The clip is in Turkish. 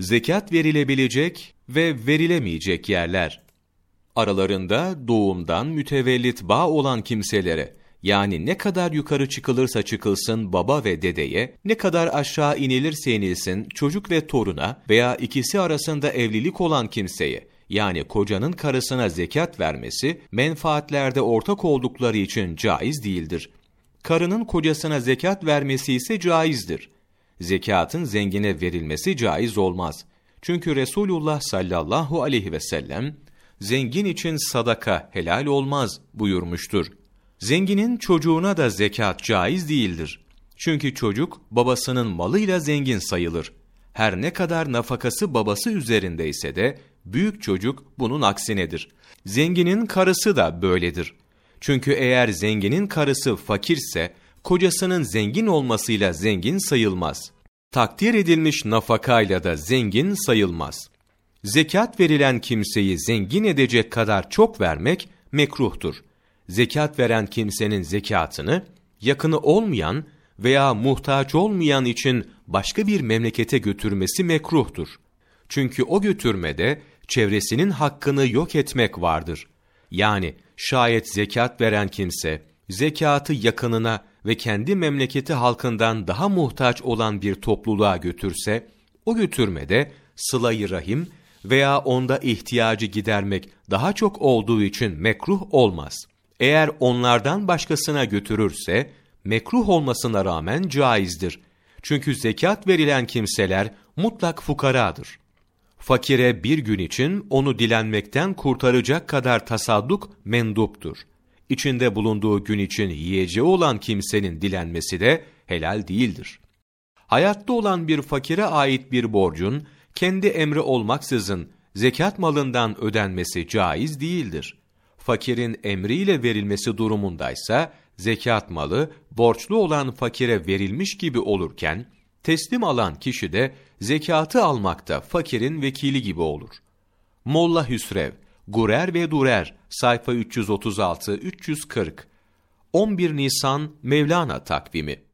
Zekat verilebilecek ve verilemeyecek yerler. Aralarında doğumdan mütevellit bağ olan kimselere, yani ne kadar yukarı çıkılırsa çıkılsın baba ve dedeye, ne kadar aşağı inilirse inilsin çocuk ve toruna veya ikisi arasında evlilik olan kimseye, yani kocanın karısına zekat vermesi, menfaatlerde ortak oldukları için caiz değildir. Karının kocasına zekat vermesi ise caizdir. Zekatın zengine verilmesi caiz olmaz. Çünkü Resulullah sallallahu aleyhi ve sellem, zengin için sadaka helal olmaz buyurmuştur. Zenginin çocuğuna da zekat caiz değildir. Çünkü çocuk babasının malıyla zengin sayılır. Her ne kadar nafakası babası üzerindeyse de büyük çocuk bunun aksinedir. Zenginin karısı da böyledir. Çünkü eğer zenginin karısı fakirse kocasının zengin olmasıyla zengin sayılmaz. Takdir edilmiş nafakayla da zengin sayılmaz. Zekat verilen kimseyi zengin edecek kadar çok vermek mekruhtur. Zekat veren kimsenin zekatını yakını olmayan veya muhtaç olmayan için başka bir memlekete götürmesi mekruhtur. Çünkü o götürmede çevresinin hakkını yok etmek vardır. Yani şayet zekat veren kimse, zekatı yakınına ve kendi memleketi halkından daha muhtaç olan bir topluluğa götürse, o götürmede sıla rahim veya onda ihtiyacı gidermek daha çok olduğu için mekruh olmaz. Eğer onlardan başkasına götürürse, mekruh olmasına rağmen caizdir. Çünkü zekat verilen kimseler mutlak fukaradır. Fakire bir gün için onu dilenmekten kurtaracak kadar tasadduk menduptur. İçinde bulunduğu gün için yiyeceği olan kimsenin dilenmesi de helal değildir. Hayatta olan bir fakire ait bir borcun, kendi emri olmaksızın zekat malından ödenmesi caiz değildir. Fakirin emriyle verilmesi durumundaysa, zekat malı borçlu olan fakire verilmiş gibi olurken, teslim alan kişi de zekatı almakta fakirin vekili gibi olur. Molla Hüsrev, Gurer ve Durer, sayfa 336-340, 11 Nisan Mevlana takvimi